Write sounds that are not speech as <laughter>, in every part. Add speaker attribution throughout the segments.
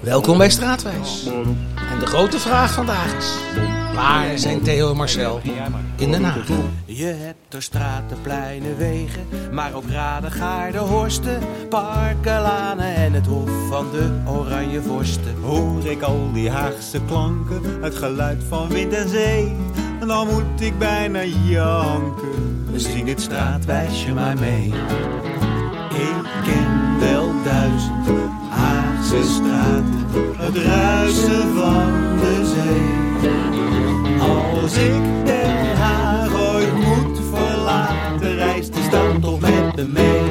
Speaker 1: Welkom bij Straatwijs. En de grote vraag vandaag is: waar zijn Theo en Marcel in Den Haag?
Speaker 2: Je hebt er straten, pleinen, wegen, maar ook raden, gaarden, horsten, parken, lanen en het hof van de oranje vorsten.
Speaker 3: Hoor ik al die Haagse klanken, het geluid van wind en zee, en dan moet ik bijna janken.
Speaker 2: Zing het straatwijsje maar mee. Ik ken wel duizend Haagse straten, het ruisen van de zee. Als ik Den Haag ooit moet verlaten, reist die stad toch met me mee.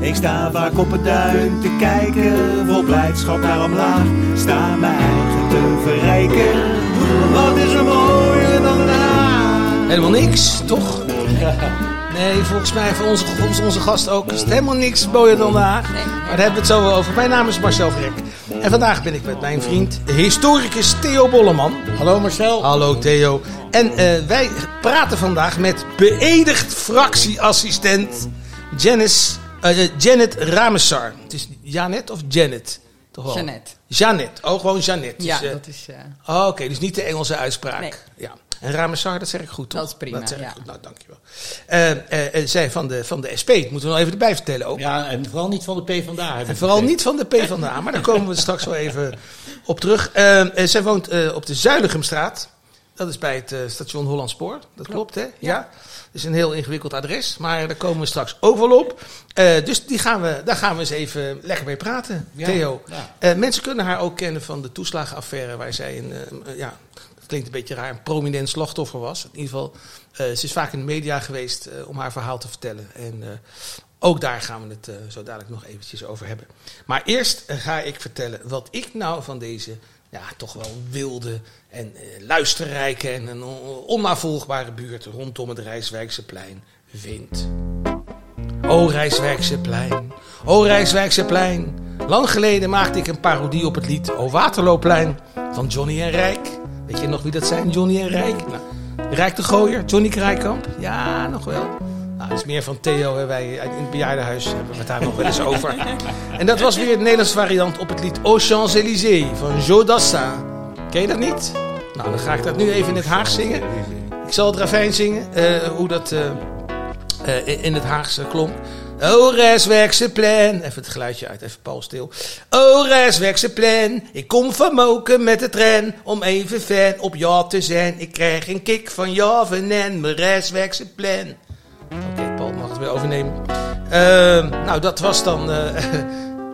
Speaker 2: Ik sta vaak op het duin te kijken, vol blijdschap naar omlaag. Sta mijn eigen te verrijken, wat is er mooier dan Haag?
Speaker 1: Helemaal niks, toch? <laughs> Nee, volgens mij, voor onze, volgens onze gast ook, is het helemaal niks mooier dan Haag. Maar daar hebben we het zo wel over. Mijn naam is Marcel Vrek. En vandaag ben ik met mijn vriend, historicus Theo Bolleman.
Speaker 4: Hallo Marcel.
Speaker 1: Hallo Theo. En eh, wij praten vandaag met beëdigd fractieassistent Janice, eh, Janet Ramessar. Het is Janet of Janet? Toch wel?
Speaker 5: Janet.
Speaker 1: Janet. Oh, gewoon Janet.
Speaker 5: Ja,
Speaker 1: Dus, eh,
Speaker 5: dat is... eh,
Speaker 1: oh, Oké, dus niet de Engelse uitspraak.
Speaker 5: Nee.
Speaker 1: Ja. En Ramessar, dat zeg ik goed, toch?
Speaker 5: Dat is prima,
Speaker 1: Dat zeg ik
Speaker 5: ja.
Speaker 1: goed. Nou, dankjewel. Eh zij van de, van de SP, moeten we nog even erbij vertellen ook.
Speaker 4: Ja, en vooral niet van de PvdA.
Speaker 1: En vooral niet van de PvdA, maar daar komen we straks wel even <laughs> op terug. Zij woont eh, op de Zuiligemstraat. Dat is bij het station Hollandspoor. Dat klopt, hè? Ja. Is een heel ingewikkeld adres, maar daar komen we straks ook wel op. Eh, dus die gaan we, daar gaan we eens even lekker mee praten,
Speaker 4: Ja,
Speaker 1: Theo.
Speaker 4: ja.
Speaker 1: Eh, mensen kunnen haar ook kennen van de toeslagenaffaire, waar zij een, eh, ja, dat klinkt een beetje raar, een prominent slachtoffer was. In ieder geval, ze is vaak in de media geweest om haar verhaal te vertellen. En ook daar gaan we het zo dadelijk nog eventjes over hebben. Maar eerst ga ik vertellen wat ik nou van deze ja, toch wel wilde en eh, luisterrijke en een on- onnavolgbare buurt rondom het Rijswijkse plein vind. O Rijswijkse plein, o Rijswijkse plein. Lang geleden maakte ik een parodie op het lied O Waterlooplein van Johnny en Rijk. Weet je nog wie dat zijn, Johnny en Rijk? Nou, Rijk de Gooier, Johnny Krijkamp? Ja, nog wel. Nou, is meer van Theo. Hè. Wij in het bejaardenhuis hebben we het daar nog wel eens over. En dat was weer de Nederlandse variant op het lied Aux Champs-Élysées van Joe Dassin. Ken je dat niet? Nou, dan ga ik dat nu even in het Haag zingen. Ik zal het ravijn zingen, eh, hoe dat eh, eh, in het Haagse klonk. O Rijswerkse plan. Even het geluidje uit, even Paul stil. O Rijswerkse plan. Ik kom van Moken met de tram om even fan op jou te zijn. Ik krijg een kick van jou en mijn Rijswerkse plan. Weer overnemen. Ehm, nou, dat was dan eh, <laughs> eh,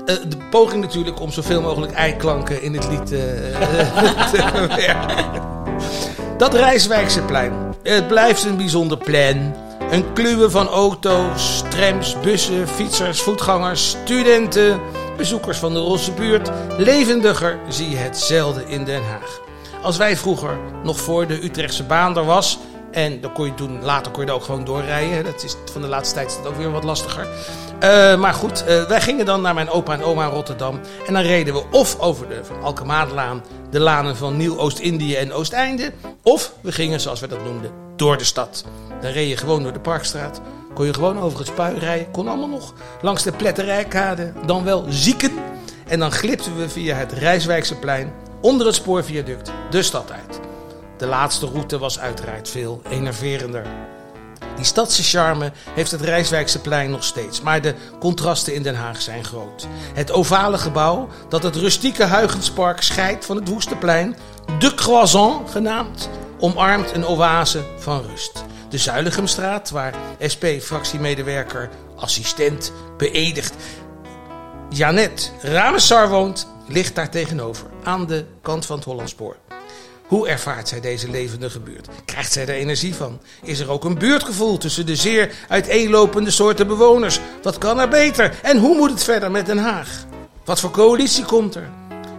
Speaker 1: de poging natuurlijk om zoveel mogelijk eiklanken in het lied eh, <laughs> te verwerken. Dat Rijswijkse plein. Het blijft een bijzonder plein. Een kluwe van auto's, trams, bussen, fietsers, voetgangers, studenten, bezoekers van de Rosse buurt. Levendiger zie je het zelden in Den Haag. Als wij vroeger nog voor de Utrechtse baan er was. En dan kon je toen, later kon je er ook gewoon doorrijden. Dat is, van de laatste tijd ook weer wat lastiger. Eh, maar goed, eh, wij gingen dan naar mijn opa en oma in Rotterdam. En dan reden we of over de Van Alkemaarlaan, de lanen van Nieuw Oost-Indië en Oosteinde. Of we gingen, zoals we dat noemden, door de stad. Dan reed je gewoon door de Parkstraat. Kon je gewoon over het spui rijden. Kon allemaal nog. Langs de Pletterijkade. Dan wel zieken. En dan glipten we via het Rijswijkse plein. Onder het spoorviaduct de stad uit. De laatste route was uiteraard veel enerverender. Die stadse charme heeft het Rijswijkse plein nog steeds, maar de contrasten in Den Haag zijn groot. Het ovale gebouw dat het rustieke Huygenspark scheidt van het woeste plein, de Croissant genaamd, omarmt een oase van rust. De Zuiligemstraat, waar SP-fractiemedewerker, assistent, beëdigd Janet Ramessar woont, ligt daar tegenover, aan de kant van het Hollandspoor. Hoe ervaart zij deze levendige buurt? Krijgt zij er energie van? Is er ook een buurtgevoel tussen de zeer uiteenlopende soorten bewoners? Wat kan er beter? En hoe moet het verder met Den Haag? Wat voor coalitie komt er?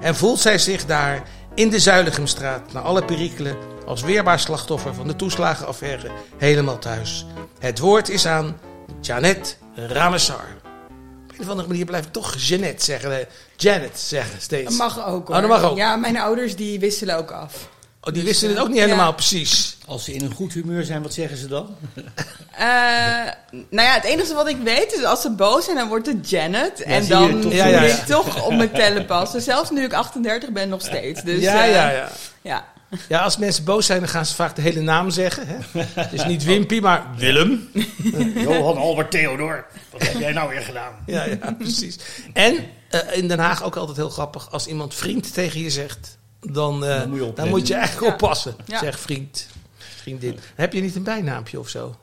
Speaker 1: En voelt zij zich daar in de Zuiligemstraat, na alle perikelen, als weerbaar slachtoffer van de toeslagenaffaire, helemaal thuis? Het woord is aan Janet Ramessar. Op een of andere manier blijf ik toch Jeannette zeggen. eh, Janet zeggen steeds.
Speaker 5: Dat mag ook hoor.
Speaker 1: Oh, dat mag ook.
Speaker 5: Ja, mijn ouders die wisselen ook af.
Speaker 1: Oh, die wisten het ook niet helemaal
Speaker 5: Ja.
Speaker 1: precies.
Speaker 4: Als ze in een goed humeur zijn, wat zeggen ze dan?
Speaker 5: Eh, nou ja, het enige wat ik weet is als ze boos zijn, dan wordt het Janet. en dan
Speaker 4: toch
Speaker 5: moet
Speaker 1: Ja, ja, ja.
Speaker 5: ik toch op mijn tellen passen. Zelfs nu ik 38 ben nog steeds. Dus,
Speaker 1: ja,
Speaker 5: eh,
Speaker 1: ja, ja.
Speaker 5: ja.
Speaker 1: Ja, als mensen boos zijn, dan gaan ze vaak de hele naam zeggen. Hè? Dus niet Wimpy, maar Willem. <laughs>
Speaker 4: Johan Albert Theodor, wat heb jij nou weer gedaan?
Speaker 1: Ja, ja, precies. En eh, in Den Haag ook altijd heel grappig. Als iemand vriend tegen je zegt, dan, eh,
Speaker 4: Dan moet je
Speaker 1: dan moet je eigenlijk
Speaker 5: Ja.
Speaker 1: oppassen.
Speaker 5: Ja.
Speaker 1: Zeg vriend, vriendin. Heb je niet een bijnaampje of zo?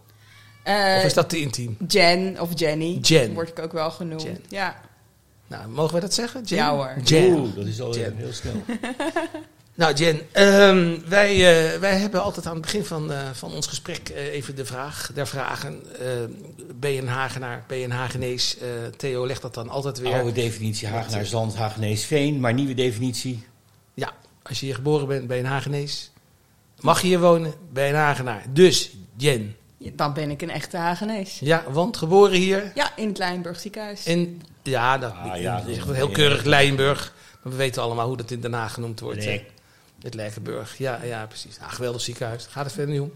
Speaker 5: Eh,
Speaker 1: Of is dat te intiem?
Speaker 5: Jen of Jenny.
Speaker 1: Jen.
Speaker 5: Word ik ook wel genoemd.
Speaker 1: Jen.
Speaker 5: Ja.
Speaker 1: Nou, mogen we dat zeggen? Jen?
Speaker 5: Ja, hoor.
Speaker 1: Jen.
Speaker 4: Oeh, dat is al
Speaker 1: Jen.
Speaker 4: heel snel. <laughs>
Speaker 1: Nou, Jen, ehm, wij, eh, wij hebben altijd aan het begin van, eh, van ons gesprek eh, even de vraag der vragen. Eh, ben je een Hagenaar? Ben je een Hagenees? Eh, Theo legt dat dan altijd weer.
Speaker 4: Oude definitie Hagenaar Zand, Hagenees Veen, maar nieuwe definitie.
Speaker 1: Als je hier geboren bent, ben je een Hagenees. Mag je hier wonen, ben je een Hagenaar. Dus, Jen.
Speaker 5: Dan ben ik een echte Hagenees.
Speaker 1: Ja, want geboren hier
Speaker 5: Ja, in het Lijnburg ziekenhuis.
Speaker 1: in... Ja, dat,
Speaker 4: Ah, ja,
Speaker 1: dat is heel keurig Lijnburg. Maar we weten allemaal hoe dat in Den Haag genoemd wordt.
Speaker 4: Nee.
Speaker 1: Het Lijkenburg. Ja, ja, precies. Ah, geweldig ziekenhuis. Daar gaat het verder niet om.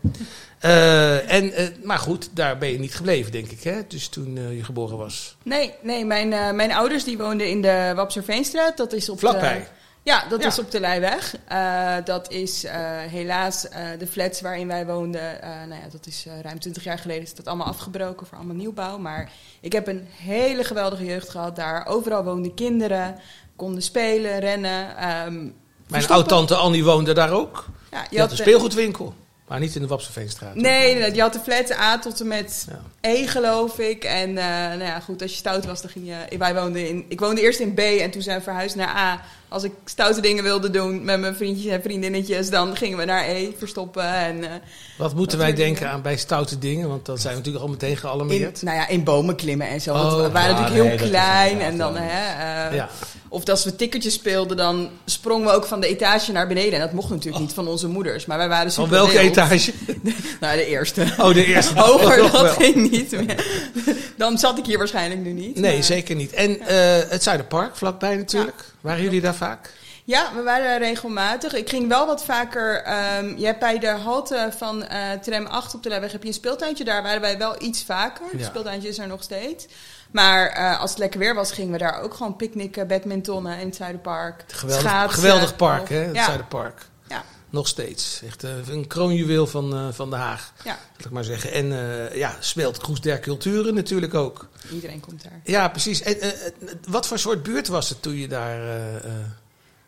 Speaker 1: Eh, en, eh, maar goed, daar ben je niet gebleven, denk ik. Hè? Dus toen eh, je geboren was.
Speaker 5: Nee, nee mijn, mijn ouders die woonden in de Wapserveenstraat. Dat is op
Speaker 1: Vlakbij.
Speaker 5: De, ja, dat
Speaker 1: Ja.
Speaker 5: is op de Leiweg. Eh, dat is eh, helaas eh, de flats waarin wij woonden. nou ja, dat is ruim 20 jaar geleden is dat allemaal afgebroken voor allemaal nieuwbouw. Maar ik heb een hele geweldige jeugd gehad daar. Overal woonden kinderen, konden spelen, rennen. ehm,
Speaker 1: Mijn oud-tante Annie woonde daar ook.
Speaker 5: Ja,
Speaker 1: Je had een
Speaker 5: de-
Speaker 1: speelgoedwinkel. Maar niet in de Wapseveenstraat.
Speaker 5: Nee, nee, je had de flats A tot en met
Speaker 1: Ja.
Speaker 5: E, geloof ik. En eh, nou ja, goed, als je stout was, dan ging je... Wij woonden in... Ik woonde eerst in B en toen zijn we verhuisd naar A. Als ik stoute dingen wilde doen met mijn vriendjes en vriendinnetjes... dan gingen we naar E, verstoppen en... eh,
Speaker 1: Wat moeten wij denken
Speaker 5: dingen.
Speaker 1: aan bij stoute dingen? Want dan zijn we natuurlijk al meteen
Speaker 5: in,
Speaker 1: gealarmeerd.
Speaker 5: nou ja, in bomen klimmen en zo.
Speaker 1: Oh,
Speaker 5: Want we waren
Speaker 4: ja,
Speaker 5: natuurlijk heel
Speaker 4: nee,
Speaker 5: klein. En dan, hè, eh,
Speaker 1: ja.
Speaker 5: Of als we tikkertjes speelden, dan sprongen we ook van de etage naar beneden. En dat mocht natuurlijk niet van onze moeders. Maar wij waren
Speaker 1: Van
Speaker 5: super
Speaker 1: welke
Speaker 5: wild.
Speaker 1: etage? <laughs>
Speaker 5: Nou, de eerste.
Speaker 1: Oh, de eerste. <laughs>
Speaker 5: Hoger,
Speaker 1: Nog
Speaker 5: dat ging niet meer. Dan zat ik hier waarschijnlijk nu niet.
Speaker 1: Nee,
Speaker 5: maar-
Speaker 1: zeker niet. En eh, het Zuiderpark, vlakbij natuurlijk. Waren jullie daar vaak?
Speaker 5: Ja, we waren daar regelmatig. Ik ging wel wat vaker. ehm, je hebt bij de halte van eh, tram 8 op de Leijweg heb je een speeltuintje. Daar waren wij wel iets vaker. Het
Speaker 1: Ja.
Speaker 5: speeltuintje is er nog steeds. Maar eh, als het lekker weer was, gingen we daar ook gewoon picknicken, badmintonnen in het Zuiderpark.
Speaker 1: Geweldig,
Speaker 5: Schaatsen.
Speaker 1: geweldig park, hè? Het
Speaker 5: Ja.
Speaker 1: Zuiderpark.
Speaker 5: Ja.
Speaker 1: Nog steeds. Echt eh, een kroonjuweel van, eh, van de Haag,
Speaker 5: Ja,
Speaker 1: laat ik maar zeggen. En ja, speelt Kroes der Culturen natuurlijk ook.
Speaker 5: iedereen komt daar.
Speaker 1: Ja, precies. En, wat voor soort buurt was het toen je daar...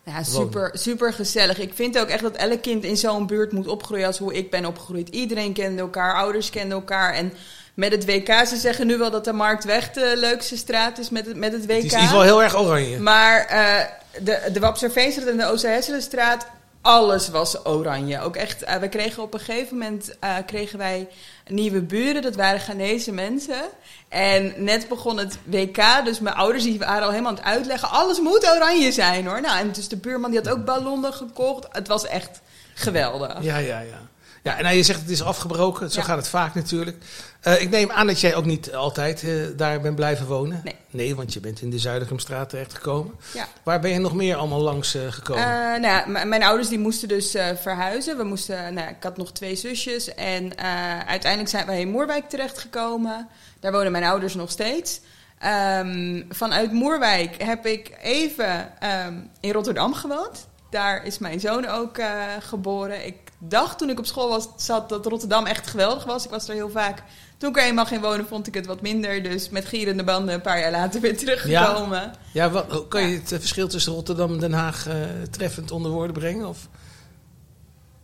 Speaker 5: Ja, super, super gezellig. Ik vind ook echt dat elk kind in zo'n buurt moet opgroeien als hoe ik ben opgegroeid. Iedereen kende elkaar, ouders kenden elkaar. En met het WK, ze zeggen nu wel dat de Marktweg de leukste straat is met het, met het WK.
Speaker 1: het is in ieder geval heel erg oranje.
Speaker 5: Maar eh, de, de Wapserveenstraat en de Oosterhesselenstraat, alles was oranje. Ook echt, eh, we kregen op een gegeven moment eh, kregen wij nieuwe buren. Dat waren Ghanese mensen. En net begon het WK, dus mijn ouders die waren al helemaal aan het uitleggen. Alles moet oranje zijn hoor. Nou, en dus de buurman die had ook ballonnen gekocht. Het was echt geweldig.
Speaker 1: Ja, ja, ja. Ja, en nou, je zegt het is afgebroken. Zo
Speaker 5: Ja.
Speaker 1: gaat het vaak natuurlijk. Eh, ik neem aan dat jij ook niet altijd eh, daar bent blijven wonen.
Speaker 5: Nee.
Speaker 1: want je bent in de Zuidergumstraat terechtgekomen.
Speaker 5: Ja.
Speaker 1: Waar ben je nog meer allemaal langs eh, gekomen?
Speaker 5: Nou, ja, mijn ouders die moesten dus verhuizen. We moesten, nou, ik had nog twee zusjes. En uiteindelijk zijn wij in Moerwijk terechtgekomen. Daar wonen mijn ouders nog steeds. Ehm, vanuit Moerwijk heb ik even ehm, in Rotterdam gewoond. Daar is mijn zoon ook geboren. Ik dacht toen ik op school was, zat dat Rotterdam echt geweldig was. Ik was er heel vaak. Toen ik er eenmaal ging wonen, vond ik het wat minder. Dus met gierende banden een paar jaar later weer teruggekomen.
Speaker 1: ja, wat, hoe kan je
Speaker 5: ja.
Speaker 1: het eh, verschil tussen Rotterdam en Den Haag eh, treffend onder woorden brengen? Of,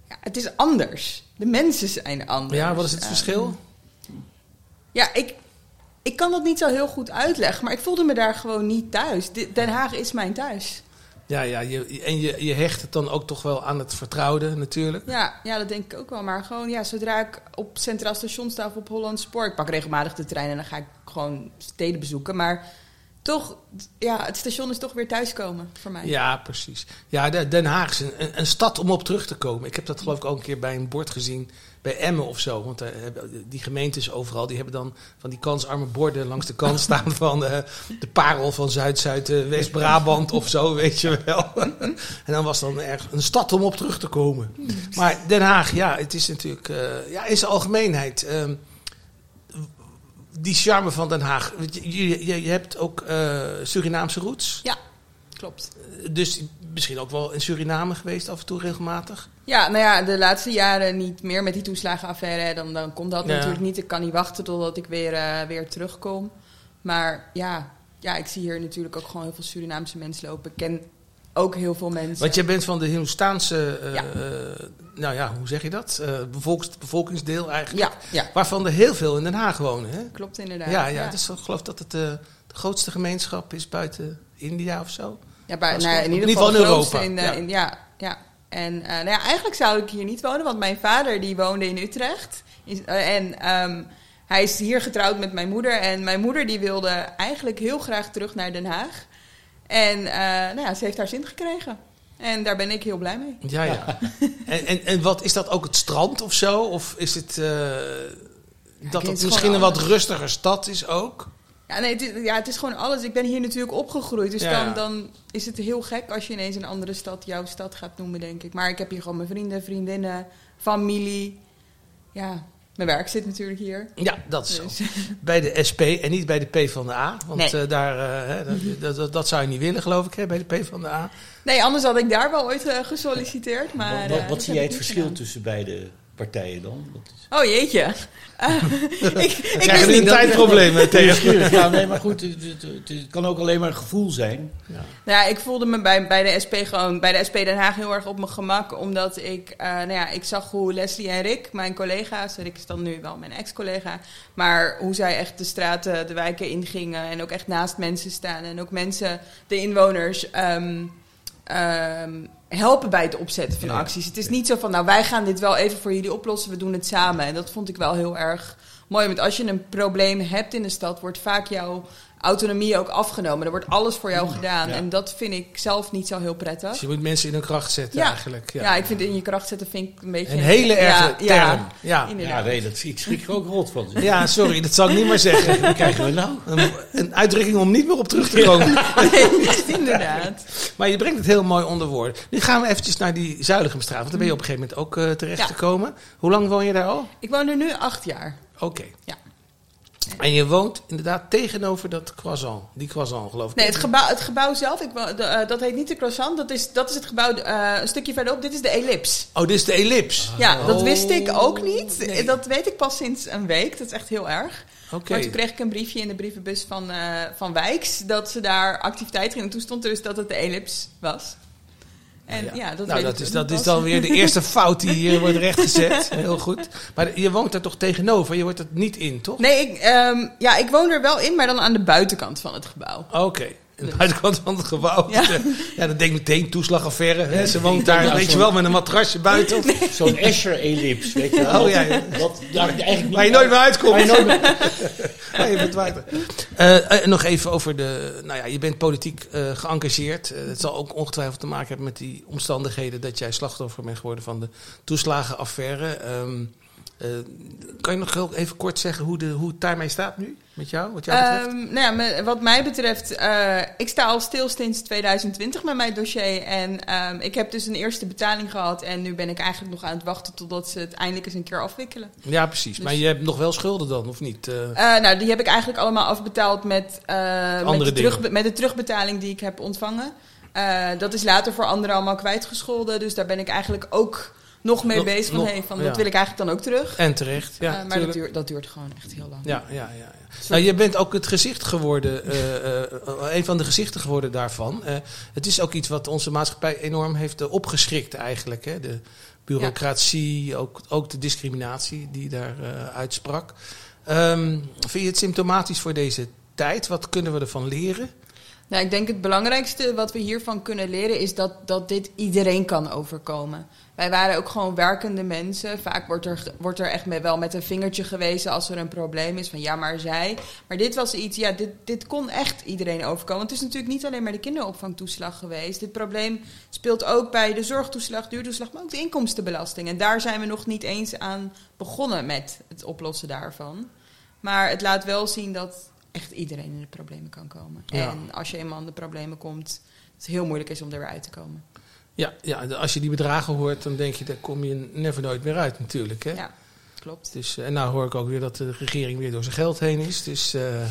Speaker 5: Ja, het is anders. De mensen zijn anders.
Speaker 1: ja, wat is het
Speaker 5: Eh,
Speaker 1: verschil?
Speaker 5: Ja, ik, ik kan dat niet zo heel goed uitleggen, maar ik voelde me daar gewoon niet thuis. Den Haag is mijn thuis.
Speaker 1: Ja, ja je, en je, je hecht het dan ook toch wel aan het vertrouwde natuurlijk.
Speaker 5: Ja, ja, dat denk ik ook wel. Maar gewoon, ja, zodra ik op Centraal Station sta of op Holland Spoor... Ik pak regelmatig de trein en dan ga ik gewoon steden bezoeken. Maar toch, ja, het station is toch weer thuiskomen voor mij.
Speaker 1: Ja, precies. Ja, de- Den Haag is een, een, een stad om op terug te komen. Ik heb dat geloof ik ook een keer bij een bord gezien. Bij Emmen of zo. Want daar hebben- die gemeentes overal, die hebben dan van die kansarme borden langs de kant staan <laughs> van eh, de parel van Zuid-Zuid-West-Brabant of zo, <laughs> weet je wel. <laughs> en dan was dan erg een stad om op terug te komen. Maar Den Haag, ja, het is natuurlijk, eh, ja, in zijn algemeenheid. ehm, die charme van Den Haag. Je, je, je- hebt ook eh, Surinaamse roots.
Speaker 5: Ja, klopt.
Speaker 1: Dus misschien ook wel in Suriname geweest af en toe regelmatig.
Speaker 5: Ja, nou ja, de laatste jaren niet meer met die toeslagenaffaire. Dan, dan komt dat
Speaker 1: Ja.
Speaker 5: natuurlijk niet. Ik kan niet wachten totdat ik weer, eh, weer terugkom. Maar ja, ja, ik zie hier natuurlijk ook gewoon heel veel Surinaamse mensen lopen. Ik ken ook heel veel mensen.
Speaker 1: Want jij bent van de Hindoestaanse, eh,
Speaker 5: Ja.
Speaker 1: eh, nou ja, hoe zeg je dat? Bevolks, bevolkingsdeel eigenlijk.
Speaker 5: Ja, ja,
Speaker 1: Waarvan er heel veel in Den Haag wonen. Hè?
Speaker 5: klopt inderdaad.
Speaker 1: Ja, ja, Dus ik geloof dat het de grootste gemeenschap is buiten India of zo.
Speaker 5: Ja, bij, nou, in ieder geval,
Speaker 1: in Europa.
Speaker 5: In,
Speaker 1: ja,
Speaker 5: ja. En eh, nou ja, eigenlijk zou ik hier niet wonen, want mijn vader die woonde in Utrecht. Eh, en ehm, hij is hier getrouwd met mijn moeder. En mijn moeder die wilde eigenlijk heel graag terug naar Den Haag. En eh, nou ja, ze heeft haar zin gekregen. En daar ben ik heel blij mee.
Speaker 1: Ja, ja. <laughs> en, en, en wat is dat ook het strand of zo? Of is het eh, dat
Speaker 5: het
Speaker 1: het
Speaker 5: is
Speaker 1: misschien een wat rustiger stad is ook?
Speaker 5: Ja, nee, het is, ja, het is gewoon alles. Ik ben hier natuurlijk opgegroeid. Dus
Speaker 1: Ja,
Speaker 5: dan, dan is het heel gek als je ineens een andere stad jouw stad gaat noemen, denk ik. Maar ik heb hier gewoon mijn vrienden, vriendinnen, familie. Ja, mijn werk zit natuurlijk hier.
Speaker 1: Ja, dat is zo.
Speaker 5: Dus, <laughs>
Speaker 1: Bij de SP en niet bij de P van de A. Want
Speaker 5: Nee.
Speaker 1: eh, daar, eh, <laughs> dat, dat, zou je niet willen, geloof ik, hè, bij de P van de A.
Speaker 5: nee, anders had ik daar wel ooit eh, gesolliciteerd. Maar,
Speaker 6: wat wat,
Speaker 5: eh,
Speaker 6: zie jij het verschil
Speaker 5: gedaan.
Speaker 6: tussen beide partijen dan? Is-
Speaker 5: Oh jeetje. <laughs> Eh, ik wist niet
Speaker 1: een tijdprobleem eh, tegen.
Speaker 6: Ja, nee, maar goed, het, het- het- het kan ook alleen maar een gevoel zijn.
Speaker 5: Nou ja, ik voelde me bij, bij de SP gewoon, bij de SP Den Haag heel erg op mijn gemak. Omdat ik, eh, nou ja, ik zag hoe Leslie en Rick, mijn collega's, Rick is dan nu wel mijn ex-collega, maar hoe zij echt de straten, de wijken ingingen en ook echt naast mensen staan. En ook mensen, de inwoners, ehm, ehm, helpen bij het opzetten van
Speaker 6: Ja.
Speaker 5: acties. Het is niet zo van, nou wij gaan dit wel even voor jullie oplossen, we doen het samen. En dat vond ik wel heel erg mooi. Want als je een probleem hebt in de stad, wordt vaak jouw autonomie ook afgenomen. Er wordt alles voor jou gedaan.
Speaker 6: Ja.
Speaker 5: En dat vind ik zelf niet zo heel prettig.
Speaker 1: Dus je moet mensen in hun kracht zetten
Speaker 5: Ja.
Speaker 1: eigenlijk.
Speaker 5: Ja. ik vind in je kracht zetten vind ik een beetje...
Speaker 1: Een hele erge
Speaker 5: ja,
Speaker 1: term.
Speaker 5: Ja,
Speaker 1: Ja.
Speaker 5: inderdaad.
Speaker 6: Ja, nee, dat, ik schrik er ook rot van.
Speaker 1: Ja, sorry, dat zal ik niet meer <laughs> zeggen.
Speaker 6: Wat krijgen we nou?
Speaker 1: Een, een uitdrukking om niet meer op terug te komen. <laughs>
Speaker 5: Nee, <laughs> inderdaad.
Speaker 1: Maar je brengt het heel mooi onder woorden. Nu gaan we eventjes naar die Zuiligemstraat. Want daar ben je op een gegeven moment ook eh, terecht
Speaker 5: Ja.
Speaker 1: gekomen. Hoe lang woon je daar al?
Speaker 5: Ik woon er nu acht jaar.
Speaker 1: Oké.
Speaker 5: Ja.
Speaker 1: En je woont inderdaad tegenover dat croissant. Die croissant, geloof ik.
Speaker 5: Nee, het gebouw, het gebouw zelf, ik, eh, dat heet niet de croissant. Dat is, dat is het gebouw eh, een stukje verderop. Dit is de Ellipse.
Speaker 1: Oh, dit is de ellipse.
Speaker 5: Ja, dat
Speaker 1: Oh,
Speaker 5: wist ik ook niet.
Speaker 1: nee.
Speaker 5: Dat weet ik pas sinds een week. Dat is echt heel erg.
Speaker 1: Oké.
Speaker 5: Maar toen kreeg ik een briefje in de brievenbus van, eh, van Wijks dat ze daar activiteit gingen. En toen stond er dus dat het de Ellipse was. En ja, dat
Speaker 1: nou, dat is, dat is dan weer de eerste <laughs> fout die hier wordt rechtgezet. Heel goed. Maar je woont er toch tegenover? Je wordt er niet in, toch?
Speaker 5: Nee, ik, ehm, ja, ik woon er wel in, maar dan aan de buitenkant van het gebouw.
Speaker 1: Oké. Aan de buitenkant van het gebouw.
Speaker 5: Ja.
Speaker 1: Ja, dan denk ik meteen toeslagaffaire. Hè? Ze woont daar,
Speaker 6: Ja,
Speaker 1: weet je wel, met een matrasje buiten. Of, <laughs>
Speaker 6: Zo'n Escher-ellipse, weet je wel.
Speaker 1: Oh, ja,
Speaker 6: daar eigenlijk niet
Speaker 1: waar je nooit meer uitkomt.
Speaker 6: Waar je nooit meer- <laughs>
Speaker 1: Ja, je verdwijnt eh, nog even over de. Nou ja, je bent politiek eh, geëngageerd. Het zal ook ongetwijfeld te maken hebben met die omstandigheden dat jij slachtoffer bent geworden van de toeslagenaffaire. Ehm, eh, kan je nog heel even kort zeggen hoe, de, hoe het daarmee staat nu? Met jou, wat jou betreft?
Speaker 5: Ehm, nou ja, wat mij betreft, eh, ik sta al stil sinds 2020 met mijn dossier. En ehm, ik heb dus een eerste betaling gehad. En nu ben ik eigenlijk nog aan het wachten totdat ze het eindelijk eens een keer afwikkelen.
Speaker 1: ja, precies. Maar
Speaker 5: dus-
Speaker 1: je hebt nog wel schulden dan, of niet? Eh,
Speaker 5: Eh, nou, die heb ik eigenlijk allemaal afbetaald met, eh, met, de, terug, met de terugbetaling die ik heb ontvangen. Eh, dat is later voor anderen allemaal kwijtgescholden. Dus daar ben ik eigenlijk ook nog mee
Speaker 1: Nog-
Speaker 5: bezig. Van,
Speaker 1: nog,
Speaker 5: hey, van,
Speaker 1: ja.
Speaker 5: Dat wil ik eigenlijk dan ook terug.
Speaker 1: en terecht. Ja,
Speaker 5: Eh, maar dat duurt, dat duurt gewoon echt heel lang.
Speaker 1: Ja, ja, ja. ja. Nou, je bent ook het gezicht geworden, eh, eh, een van de gezichten geworden daarvan. Het is ook iets wat onze maatschappij enorm heeft opgeschrikt eigenlijk. Hè? De bureaucratie, ook, ook de discriminatie die daar uitsprak. Ehm, vind je het symptomatisch voor deze tijd? Wat kunnen we ervan leren?
Speaker 5: Nou, ik denk het belangrijkste wat we hiervan kunnen leren is dat, dat dit iedereen kan overkomen. Wij waren ook gewoon werkende mensen. Vaak wordt er, wordt er echt met, wel met een vingertje gewezen als er een probleem is. Van ja, maar zij. Maar dit was iets, ja, dit, dit kon echt iedereen overkomen. Het is natuurlijk niet alleen maar de kinderopvangtoeslag geweest. Dit probleem speelt ook bij de zorgtoeslag, duurtoeslag, maar ook de inkomstenbelasting. En daar zijn we nog niet eens aan begonnen met het oplossen daarvan. Maar het laat wel zien dat echt iedereen in de problemen kan komen.
Speaker 1: Ja.
Speaker 5: En als je eenmaal in de problemen komt, het heel moeilijk is om er weer uit te komen.
Speaker 1: Ja, ja, als je die bedragen hoort, dan denk je, daar kom je never nooit meer uit natuurlijk. Hè?
Speaker 5: Ja, klopt.
Speaker 1: Dus, eh, en nou hoor ik ook weer dat de regering weer door zijn geld heen is. Dus, eh,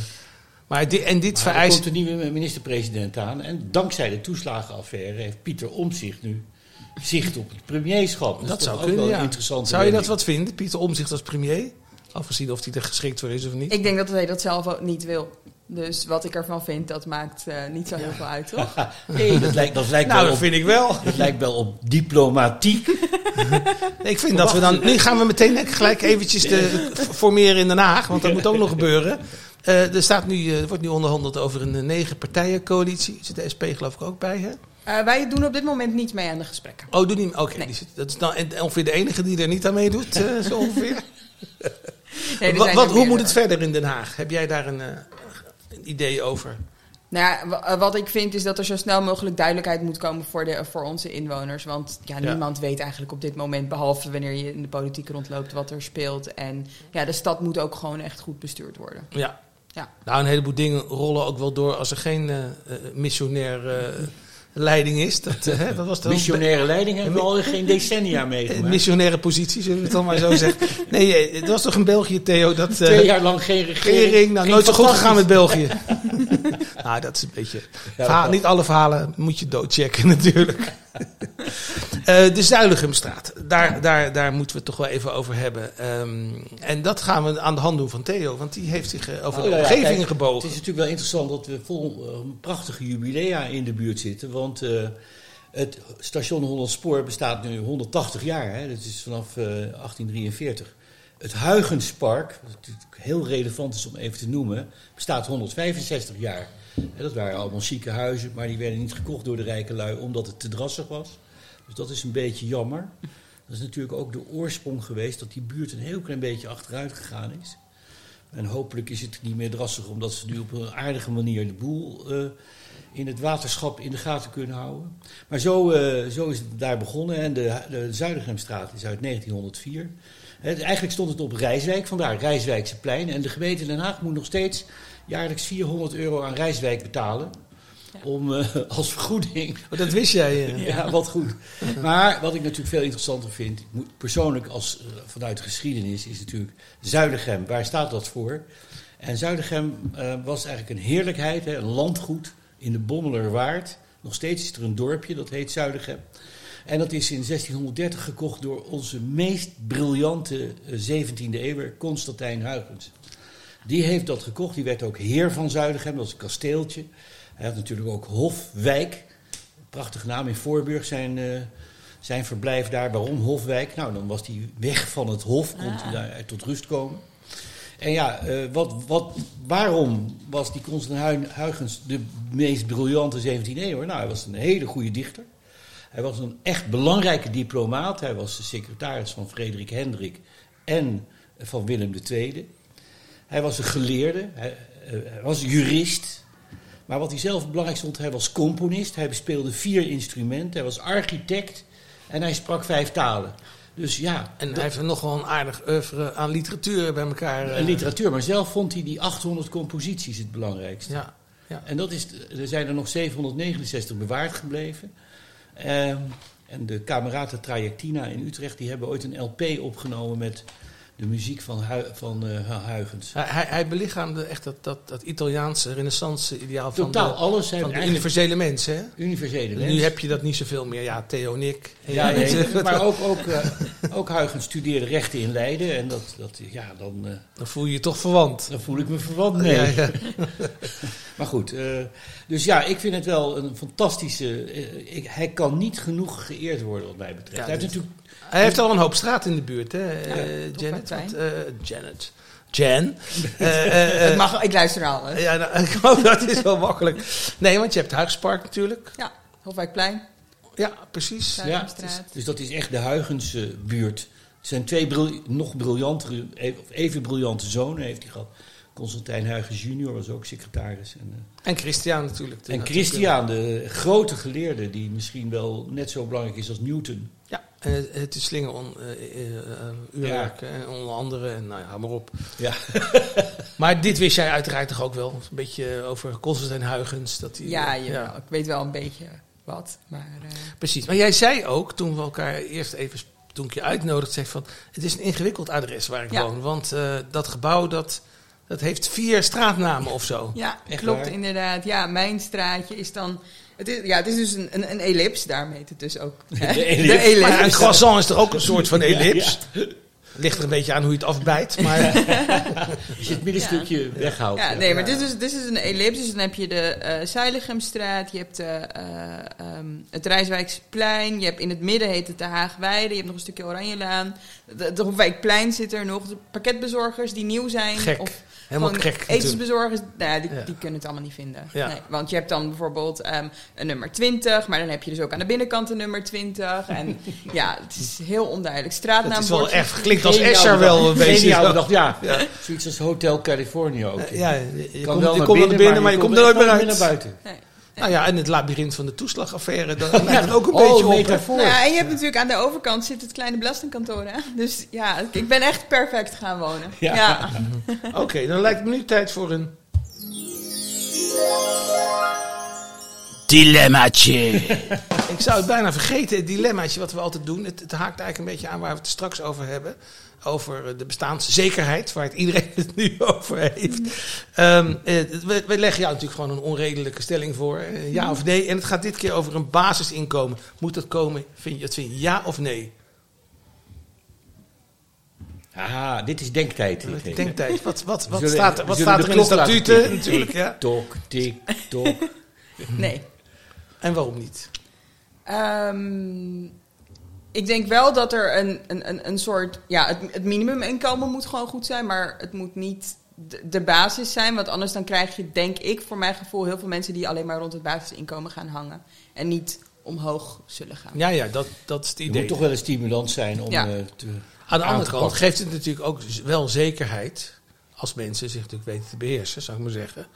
Speaker 1: maar di- en dit
Speaker 6: Maar er
Speaker 1: vereist...
Speaker 6: komt een nieuwe minister-president aan. En dankzij de toeslagenaffaire heeft Pieter Omtzigt nu zicht op het premierschap.
Speaker 1: Dat,
Speaker 6: toch
Speaker 1: zou
Speaker 6: ook
Speaker 1: kunnen,
Speaker 6: wel
Speaker 1: ja.
Speaker 6: een interessante
Speaker 1: Zou je dat wat vinden, Pieter Omzicht als premier? Afgezien of hij er geschikt voor is of niet.
Speaker 5: Ik denk dat hij dat zelf ook niet wil. Dus wat ik ervan vind, dat maakt eh, niet zo heel veel uit, <laughs> toch?
Speaker 6: Nee, dat lijkt, dat lijkt,
Speaker 1: nou,
Speaker 6: wel
Speaker 1: dat
Speaker 6: op,
Speaker 1: vind ik wel.
Speaker 6: dat lijkt wel op diplomatiek.
Speaker 1: Nee, <laughs> ik vind dat we dan... Nu gaan we meteen gelijk eventjes de, formeren in Den Haag, want dat moet ook nog gebeuren. Eh, er, staat nu, eh, er wordt nu onderhandeld over een negen partijen coalitie. Zit de SP geloof ik ook bij, hè?
Speaker 5: Eh, wij doen op dit moment niet mee aan de gesprekken.
Speaker 1: Oh, doe niet. Oké,
Speaker 5: Nee.
Speaker 1: die zit- dat is dan ongeveer de enige die er niet aan meedoet, eh, zo ongeveer. <laughs>
Speaker 5: Nee,
Speaker 1: wat, hoe moet het verder in Den Haag? Heb jij daar een, eh, een idee over?
Speaker 5: Nou ja, eh, wat ik vind is dat er zo snel mogelijk duidelijkheid moet komen voor, de, voor onze inwoners. Want ja,
Speaker 1: Ja.
Speaker 5: niemand weet eigenlijk op dit moment, behalve wanneer je in de politiek rondloopt, wat er speelt. En ja, de stad moet ook gewoon echt goed bestuurd worden.
Speaker 1: Ja.
Speaker 5: Ja.
Speaker 1: Nou, een heleboel dingen rollen ook wel door als er geen eh, missionair leiding is. Dat, eh, <laughs> hè, dat was dan
Speaker 6: Missionaire leiding hebben we al geen decennia meegemaakt.
Speaker 1: missionaire positie, zullen we het dan maar zo <laughs> zeggen. Nee, eh, het was toch in België, Theo, dat... eh,
Speaker 6: Twee jaar lang geen regering.
Speaker 1: regering, nou, nooit zo goed gegaan met. België. <laughs> nou, dat is een beetje... Verhaal- niet alle verhalen moet je doodchecken natuurlijk. Eh, de Zuiligumstraat, daar, daar, daar moeten we het toch wel even over hebben. Ehm, en dat gaan we aan de hand doen van Theo, want die heeft zich eh, over
Speaker 6: Oh,
Speaker 1: de
Speaker 6: ja,
Speaker 1: omgevingen
Speaker 6: kijk,
Speaker 1: gebogen.
Speaker 6: Het is natuurlijk wel interessant dat we vol eh, prachtige jubilea in de buurt zitten. Want het station Holland Spoor bestaat nu 180 jaar. Hè? Dat is vanaf eh, 1843. Het Huygenspark, wat natuurlijk heel relevant is om even te noemen, bestaat 165 jaar. Dat waren allemaal chique huizen, maar die werden niet gekocht door de rijke lui omdat het te drassig was. Dus dat is een beetje jammer. Dat is natuurlijk ook de oorsprong geweest dat die buurt een heel klein beetje achteruit gegaan is. En hopelijk is het niet meer drassig, omdat ze nu op een aardige manier de boel eh, in het waterschap in de gaten kunnen houden. Maar zo, eh, zo is het daar begonnen. En de, de Zuidergemstraat is uit 1904. Het, eigenlijk stond het op Rijswijk, vandaar Rijswijkse plein. En de gemeente Den Haag moet nog steeds jaarlijks 400 euro aan Rijswijk betalen. Om eh, <laughs> als vergoeding
Speaker 1: Oh, dat wist jij. eh.
Speaker 6: ja, wat goed. Maar wat ik natuurlijk veel interessanter vind, persoonlijk als eh, vanuit de geschiedenis, is natuurlijk Zuidergem. Waar staat dat voor? En Zuidergem eh, was eigenlijk een heerlijkheid, hè, een landgoed in de Bommelerwaard. Nog steeds is er een dorpje, dat heet Zuidergem. En dat is in 1630 gekocht door onze meest briljante eh, 17e eeuwer, Constantijn Huygens. Die heeft dat gekocht. Die werd ook heer van Zuidergem. Dat is een kasteeltje. Hij had natuurlijk ook Hofwijk. Prachtige naam in Voorburg. Zijn, eh, zijn verblijf daar. Waarom Hofwijk? Nou, dan was hij weg van het Hof. Kon hij daar tot rust komen. En ja, eh, wat, wat, waarom was die Constantijn Huygens de meest briljante 17e eeuw? Nou, hij was een hele goede dichter. Hij was een echt belangrijke diplomaat. Hij was de secretaris van Frederik Hendrik en van Willem II. Hij was een geleerde, hij, eh, hij was een jurist. Maar wat hij zelf belangrijk vond, hij was componist. Hij bespeelde vier instrumenten. Hij was architect en hij sprak vijf talen. Dus ja,
Speaker 1: En hij heeft nog wel een aardig oeuvre aan literatuur bij elkaar. eh.
Speaker 6: en literatuur. Maar zelf vond hij die 800 composities het belangrijkste.
Speaker 1: Ja, ja.
Speaker 6: En dat is, er zijn er nog 769 bewaard gebleven. Ehm, en de Camerata Trajectina in Utrecht, die hebben ooit een LP opgenomen met de muziek van, Hu van eh, Huygens.
Speaker 1: Hij, hij, hij belichaamde echt dat, dat, dat Italiaanse renaissance-ideaal van,
Speaker 6: Totaal
Speaker 1: de,
Speaker 6: alles.
Speaker 1: Van de universele mens. Hè?
Speaker 6: universele
Speaker 1: Nu
Speaker 6: mens.
Speaker 1: heb je dat niet zoveel meer. Ja, Theo en ik.
Speaker 6: Ja, nee, <laughs> <laughs> maar ook, ook, eh, ook Huygens studeerde rechten in Leiden. En dat, dat, ja, dan, eh,
Speaker 1: Dan voel je je toch verwant.
Speaker 6: dan voel ik me verwant.
Speaker 1: Ja, ja. <laughs>
Speaker 6: Maar goed, dus ja, ik vind het wel een fantastische... ik, hij kan niet genoeg geëerd worden wat mij betreft.
Speaker 1: Ja,
Speaker 6: hij heeft natuurlijk
Speaker 1: Hij heeft al een hoop straat in de buurt, hè,
Speaker 5: toch
Speaker 1: Janet? Eh, Janet. Jan. <laughs> Eh, eh,
Speaker 5: Het mag, ik luister naar alles.
Speaker 1: ja, nou, <laughs> ik hoop dat is wel makkelijk. Nee, want je hebt Huigspark natuurlijk.
Speaker 5: Ja, Hofwijkplein.
Speaker 1: Ja, precies.
Speaker 5: Ja.
Speaker 6: Dus, dus dat is echt de Huygense buurt. Er zijn twee bril- nog briljantere, even, of even briljante zonen heeft hij gehad. Constantijn Huygens junior was ook secretaris. En, eh,
Speaker 1: En Christian natuurlijk.
Speaker 6: en Christian, de grote geleerde, die misschien wel net zo belangrijk is als Newton.
Speaker 1: Ja, en het, het is slingeron, uh, uh, uurwerk en onder andere. En nou ja, hou maar op.
Speaker 6: Ja. <laughs>
Speaker 1: Maar dit wist jij uiteraard toch ook wel. Een beetje over Constantijn Huygens. Dat die,
Speaker 5: Ja,
Speaker 1: eh,
Speaker 5: jawel. ik weet wel een beetje wat. Maar, eh,
Speaker 1: Precies. Maar jij zei ook, toen we elkaar eerst even, toen ik je uitnodigde, zei van, het is een ingewikkeld adres waar ik
Speaker 5: Ja.
Speaker 1: woon. Want eh, dat gebouw, dat, dat heeft vier straatnamen of zo.
Speaker 5: ja,
Speaker 6: Echt
Speaker 5: klopt
Speaker 6: waar?
Speaker 5: inderdaad. Ja, mijn straatje is dan... Het is, ja, het is dus een, een, een ellips, heet het dus ook. hè?
Speaker 6: De ellips.
Speaker 1: Maar ja, een croissant is toch ook een soort van elips?
Speaker 6: Ja,
Speaker 1: Ligt er een beetje aan hoe je het afbijt. Maar <laughs>
Speaker 6: Als je het middenstukje weghoudt.
Speaker 5: Ja, nee, maar dit is, dit is een ellips. Dus dan heb je de eh Zuilichamstraat, je hebt de, eh, ehm, het Rijswijksplein, je hebt in het midden heet het de Haagweide, je hebt nog een stukje Oranjelaan. De, de Hofwijkplein zit er nog. De pakketbezorgers die nieuw zijn.
Speaker 1: Gek.
Speaker 5: Of
Speaker 1: helemaal gek.
Speaker 5: Etensbezorgers, nou, ja, die,
Speaker 1: Ja.
Speaker 5: die kunnen het allemaal niet vinden.
Speaker 1: Ja.
Speaker 5: Nee, want je hebt dan bijvoorbeeld ehm, een nummer 20, maar dan heb je dus ook aan de binnenkant een nummer 20. En <laughs> ja, het is heel onduidelijk. Straatnaam
Speaker 1: is wel echt, klinkt als Escher wel een beetje.
Speaker 6: Ja. <laughs>
Speaker 1: Ja.
Speaker 6: Zoiets als Hotel California ook.
Speaker 1: Eh, Ja, je, je
Speaker 6: kan
Speaker 1: komt,
Speaker 6: wel
Speaker 1: je
Speaker 6: naar
Speaker 1: komt er
Speaker 6: binnen,
Speaker 1: binnen, maar je komt er nooit meer uit.
Speaker 6: naar buiten.
Speaker 5: Nee.
Speaker 1: Nou ja, en het labyrint van de toeslagaffaire, daar <laughs> lijkt het ook een
Speaker 6: Oh,
Speaker 1: beetje op.
Speaker 6: metafoor.
Speaker 5: Nou ja, en je hebt natuurlijk aan de overkant zit het kleine belastingkantoor. Hè? Dus ja, ik ben echt perfect gaan wonen.
Speaker 6: Ja.
Speaker 5: Ja. <laughs>
Speaker 1: Oké, dan lijkt me nu tijd voor een... Dilemmaatje. <laughs> Ik zou het bijna vergeten, het dilemmaatje wat we altijd doen. Het, het haakt eigenlijk een beetje aan waar we het straks over hebben. Over eh, de bestaanszekerheid, waar het iedereen <laughs> het nu over heeft. Ehm, eh, we, we leggen jou natuurlijk gewoon een onredelijke stelling voor. eh, Ja of nee. En het gaat dit keer over een basisinkomen. Moet dat komen? Vind je, het vind je ja of nee?
Speaker 6: Aha, dit is denktijd. dit.
Speaker 1: Denktijd. Wat, wat, wat
Speaker 6: zullen-
Speaker 1: staat er, wat staat er in de statuten? Natuurlijk, ja.
Speaker 6: Tok, tik, <laughs> tok.
Speaker 5: Nee.
Speaker 1: En waarom niet?
Speaker 5: Ehm, ik denk wel dat er een, een, een, een soort... Ja, het, het minimuminkomen moet gewoon goed zijn, maar het moet niet de, de basis zijn. Want anders dan krijg je, denk ik, voor mijn gevoel... heel veel mensen die alleen maar rond het basisinkomen gaan hangen. En niet omhoog zullen gaan.
Speaker 1: Ja, ja, dat, dat is het idee.
Speaker 6: moet toch wel een stimulans zijn om
Speaker 5: Ja.
Speaker 6: eh, te...
Speaker 1: Aan de andere kant geeft het natuurlijk ook wel zekerheid, als mensen zich natuurlijk weten te beheersen, zou ik maar zeggen,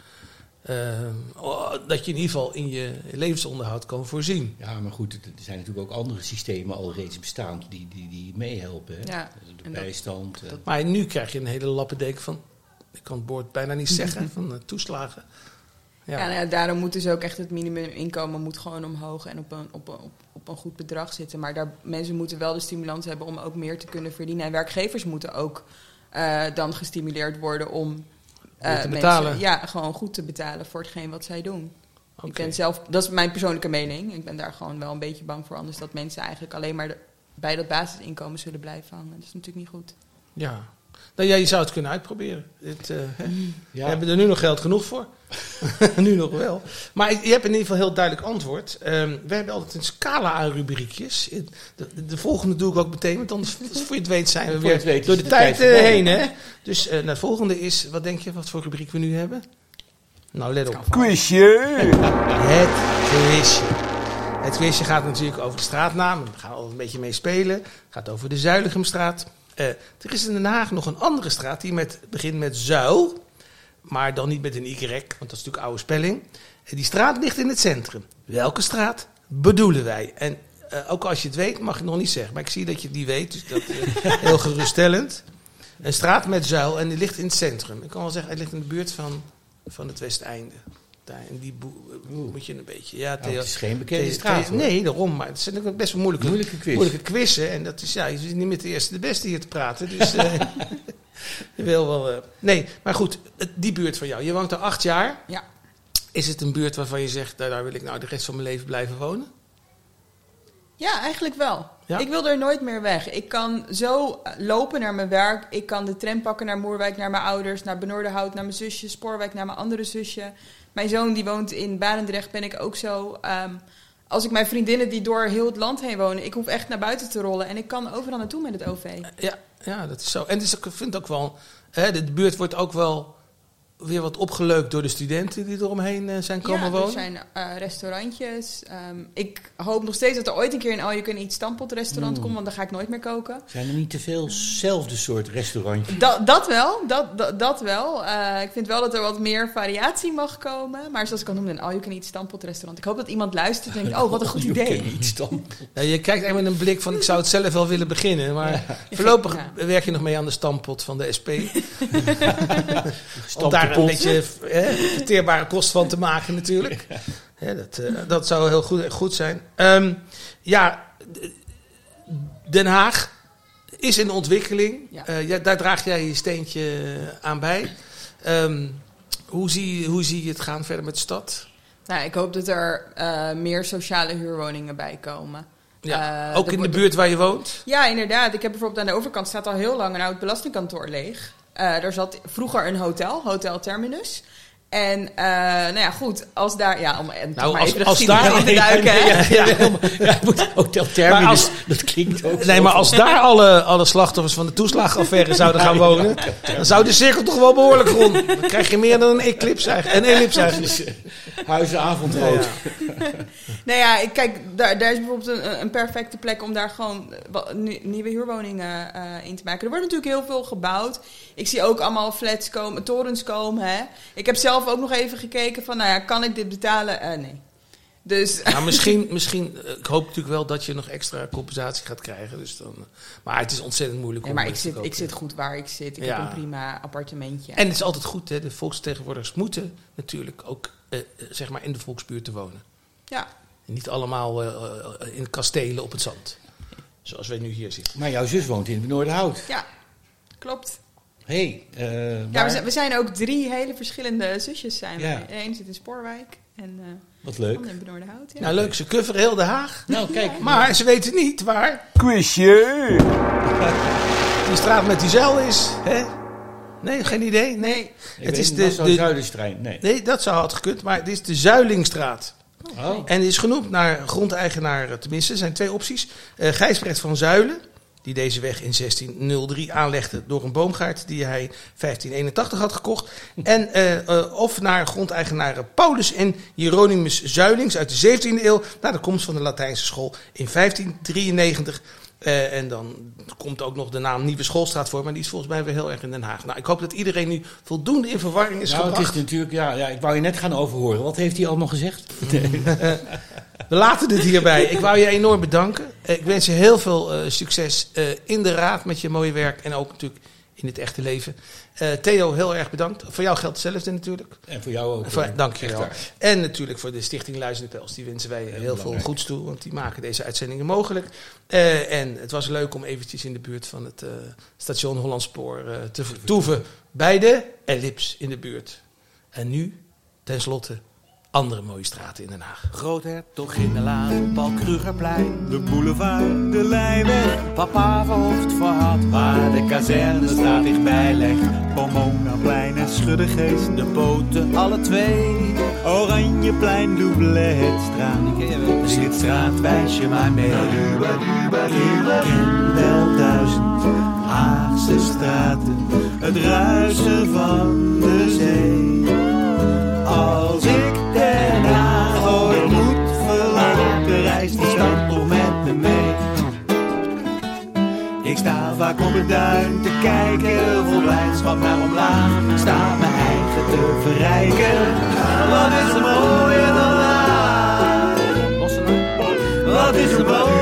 Speaker 1: ehm, oh, dat je in ieder geval in je levensonderhoud kan voorzien.
Speaker 6: Ja, maar goed, er zijn natuurlijk ook andere systemen al reeds bestaand die, die, die meehelpen.
Speaker 5: Ja,
Speaker 6: de
Speaker 5: dat-
Speaker 6: bijstand. eh.
Speaker 1: Maar nu krijg je een hele lappendeken van, ik kan het woord bijna niet <laughs> zeggen, van eh, toeslagen.
Speaker 5: Ja, nou ja, daarom moet dus ook echt het minimuminkomen moet gewoon omhoog en op een, op, een, op, op een goed bedrag zitten. Maar daar, mensen moeten wel de stimulans hebben om ook meer te kunnen verdienen. En werkgevers moeten ook eh, dan gestimuleerd worden om eh,
Speaker 1: te
Speaker 5: mensen
Speaker 1: betalen.
Speaker 5: ja, gewoon goed te betalen voor hetgeen wat zij doen. Ik ben zelf, dat is mijn persoonlijke mening. Ik ben daar gewoon wel een beetje bang voor. Anders dat mensen eigenlijk alleen maar de- bij dat basisinkomen zullen blijven hangen. Dat is natuurlijk niet goed.
Speaker 1: Ja. Nou ja, je zou het kunnen uitproberen. Dit, eh, hè? We hebben er nu nog geld genoeg voor. <laughs> nu nog wel. Maar je hebt in ieder geval heel duidelijk antwoord. Ehm, we hebben altijd een scala aan rubriekjes. De, de volgende doe ik ook meteen, want anders voor je het weet zijn we weer
Speaker 6: weet
Speaker 1: door de,
Speaker 6: de
Speaker 1: tijd, heen. Hè? Dus eh nou, het volgende is, wat denk je, wat voor rubriek we nu hebben? Nou, let op.
Speaker 2: Quizje.
Speaker 1: Het quizje. Het quizje gaat natuurlijk over de straatnaam. Daar gaan we al een beetje mee spelen. Het gaat over de Zuilichamstraat. Eh, er is in Den Haag nog een andere straat die met, begint met Zuil. Maar dan niet met een Y, want dat is natuurlijk oude spelling. En die straat ligt in het centrum. Welke straat bedoelen wij? En eh, ook als je het weet, mag je nog niet zeggen. Maar ik zie dat je het niet weet, dus dat is <laughs> heel geruststellend. Een straat met Zuil en die ligt in het centrum. Ik kan wel zeggen, het ligt in de buurt van, van het Westeinde. Daar in die moet je een beetje... Ja,
Speaker 6: Nou, het is geen bekende straat. Hoor.
Speaker 1: nee, daarom. Maar het zijn ook best wel moeilijke,
Speaker 6: Moeilijke quiz.
Speaker 1: moeilijke quizzen. En dat is, ja, je zit niet met de eerste de beste hier te praten. Dus <laughs> eh, <laughs> je wil wel... eh, nee, maar goed, die buurt van jou. Je woont er acht jaar.
Speaker 5: Ja.
Speaker 1: Is het een buurt waarvan je zegt, daar wil ik nou de rest van mijn leven blijven wonen?
Speaker 5: Ja, eigenlijk wel.
Speaker 1: Ja?
Speaker 5: Ik wil er nooit meer weg. Ik kan zo lopen naar mijn werk. Ik kan de tram pakken naar Moerwijk, naar mijn ouders, naar Benoordenhout, naar mijn zusje, Spoorwijk, naar mijn andere zusje. Mijn zoon die woont in Barendrecht, ben ik ook zo. Ehm, als ik mijn vriendinnen die door heel het land heen wonen, ik hoef echt naar buiten te rollen en ik kan overal naartoe met het OV.
Speaker 1: Ja, ja, dat is zo. En ook, ik vind ook wel Hè, de buurt wordt ook wel weer wat opgeleukt door de studenten die eromheen eh, zijn komen
Speaker 5: ja,
Speaker 1: wonen.
Speaker 5: er zijn eh, restaurantjes. Ehm, ik hoop nog steeds dat er ooit een keer een All You Can Eat stampot restaurant komt, want dan ga ik nooit meer koken.
Speaker 6: Zijn er niet te veel zelfde soort restaurantjes?
Speaker 5: Dat, dat wel, dat, dat, dat wel. Eh, ik vind wel dat er wat meer variatie mag komen. Maar zoals ik al noemde, een All You Can Eat stampot restaurant. Ik hoop dat iemand luistert en denkt, oh, wat een <laughs> goed idee.
Speaker 1: Ja, je kijkt echt met een blik van ik zou het zelf wel willen beginnen. Maar voorlopig
Speaker 5: Ja.
Speaker 1: werk je nog mee aan de stampot van de SP. <laughs> daar een beetje hè, verteerbare kost van te maken natuurlijk. <laughs> Hè, dat, eh, dat zou heel goed, goed zijn. Ehm, ja, Den Haag is in ontwikkeling.
Speaker 5: Ja.
Speaker 1: Eh, ja, daar draag jij je steentje aan bij. Ehm, hoe, zie, hoe zie je het gaan verder met de stad?
Speaker 5: Nou, ik hoop dat er eh, meer sociale huurwoningen bij komen.
Speaker 1: Ja, ook in de buurt waar je woont?
Speaker 5: Ja, inderdaad. Ik heb bijvoorbeeld aan de overkant staat al heel lang een oud belastingkantoor leeg. Eh daar zat vroeger een hotel, Hotel Terminus. En eh, nou ja, goed, als daar... Ja, om en
Speaker 1: Nou,
Speaker 5: maar
Speaker 1: als-
Speaker 5: even
Speaker 1: als daar-
Speaker 5: in te <laughs> duiken, hè?
Speaker 6: Ja, ja, ja, <laughs> moet Hotel Terminus,
Speaker 1: Maar als-
Speaker 6: dat klinkt ook
Speaker 1: Nee,
Speaker 6: zo.
Speaker 1: maar als daar alle, alle slachtoffers van de toeslagaffaire <laughs> zouden gaan wonen, dan zou de cirkel toch wel behoorlijk rond. Dan krijg je meer dan een eclipse eigenlijk. Een ellipse eigenlijk.
Speaker 6: Huizen avondrood.
Speaker 5: Nou ja, ik- kijk, daar, daar is bijvoorbeeld een, een perfecte plek om daar gewoon nieuwe huurwoningen eh, in te maken. Er wordt natuurlijk heel veel gebouwd. Ik zie ook allemaal flats komen, torens komen. Hè. Ik heb zelf ook nog even gekeken van, nou ja, kan ik dit betalen? Eh, nee. Dus <laughs>
Speaker 1: Nou, misschien, misschien, eh, ik hoop natuurlijk wel dat je nog extra compensatie gaat krijgen. Dus dan, eh, maar het is ontzettend moeilijk om
Speaker 5: maar ik
Speaker 1: het
Speaker 5: zit, ik zit goed waar ik zit. Ik
Speaker 1: Ja.
Speaker 5: heb een prima appartementje.
Speaker 1: En het is altijd goed, hè, de volksvertegenwoordigers moeten natuurlijk ook eh, zeg maar in de volksbuurt te wonen.
Speaker 5: ja.
Speaker 1: En niet allemaal eh, in kastelen op het zand. Zoals wij nu hier zitten.
Speaker 6: Maar jouw zus woont in Noorderhout.
Speaker 5: ja, klopt.
Speaker 6: Hé, hey, eh,
Speaker 5: Ja,
Speaker 6: waar-
Speaker 5: we zijn, we zijn ook drie hele verschillende zusjes. Zijn.
Speaker 6: Ja.
Speaker 5: De ene zit in Spoorwijk en eh
Speaker 6: wat
Speaker 5: de
Speaker 6: leuk.
Speaker 5: andere in Benoordenhout. Ja.
Speaker 1: Nou leuk, ze coveren heel Den Haag.
Speaker 6: Nou, kijk.
Speaker 1: Maar ze weten niet waar
Speaker 2: Quizje!
Speaker 1: die straat met die zuil is. Hè? Nee, geen idee? Nee.
Speaker 5: Nee.
Speaker 1: Het is de, de,
Speaker 6: Zuiderstrein. Nee.
Speaker 1: nee, dat zou had gekund, maar het is de Zuilingstraat.
Speaker 6: Oh.
Speaker 1: En is genoemd naar grondeigenaar, tenminste, er zijn twee opties. Eh Gijsbrecht van Zuilen, die deze weg in 1603 aanlegde door een boomgaard die hij 1581 had gekocht. En, eh, eh, of naar grondeigenaren Paulus en Hieronymus Zuilings uit de 17e eeuw, na de komst van de Latijnse school in 1593. Eh, en dan komt ook nog de naam Nieuwe Schoolstraat voor, maar die is volgens mij weer heel erg in Den Haag. Nou, ik hoop dat iedereen nu voldoende in verwarring is
Speaker 6: Nou, het is natuurlijk, ja, ja, ik wou je net gaan overhoren. Wat heeft hij allemaal gezegd?
Speaker 1: We laten het hierbij. Ik wou je enorm bedanken. Eh, Ik wens je heel veel eh, succes eh, in de raad met je mooie werk en ook natuurlijk in het echte leven. Eh, Theo, heel erg bedankt. Voor jou geldt hetzelfde natuurlijk.
Speaker 6: En voor jou ook.
Speaker 1: Voor, dank je wel. En natuurlijk voor de Stichting Luizenpels. Die wensen wij heel, veel
Speaker 6: belangrijk.
Speaker 1: goeds toe, want die maken deze uitzendingen mogelijk. Eh, en het was leuk om eventjes in de buurt van het eh, station Hollandspoor te vertoeven. Bij de Ellips in de buurt. En nu, tenslotte, andere mooie straten in Den Haag.
Speaker 2: Groothertoginnenlaan, Paul Krugerplein.
Speaker 3: De boulevard, de Leijweg,
Speaker 2: Papa verhoofd verhad, waar de kazernestraat dichtbij legt.
Speaker 3: Pomonaplein en Schuddegeest.
Speaker 2: De poten, alle twee.
Speaker 3: Oranjeplein, Doubletstraat.
Speaker 2: Zie het straat, wijs je maar mee.
Speaker 3: In wel duizend Haagse straten, het ruisen van de zee. spartel met me mee. Ik sta vaak op het duin te kijken, vol blijdschap naar omlaag. Sta mijn eigen te verrijken. Wat is er mooier dan laag? Wat is er mooier?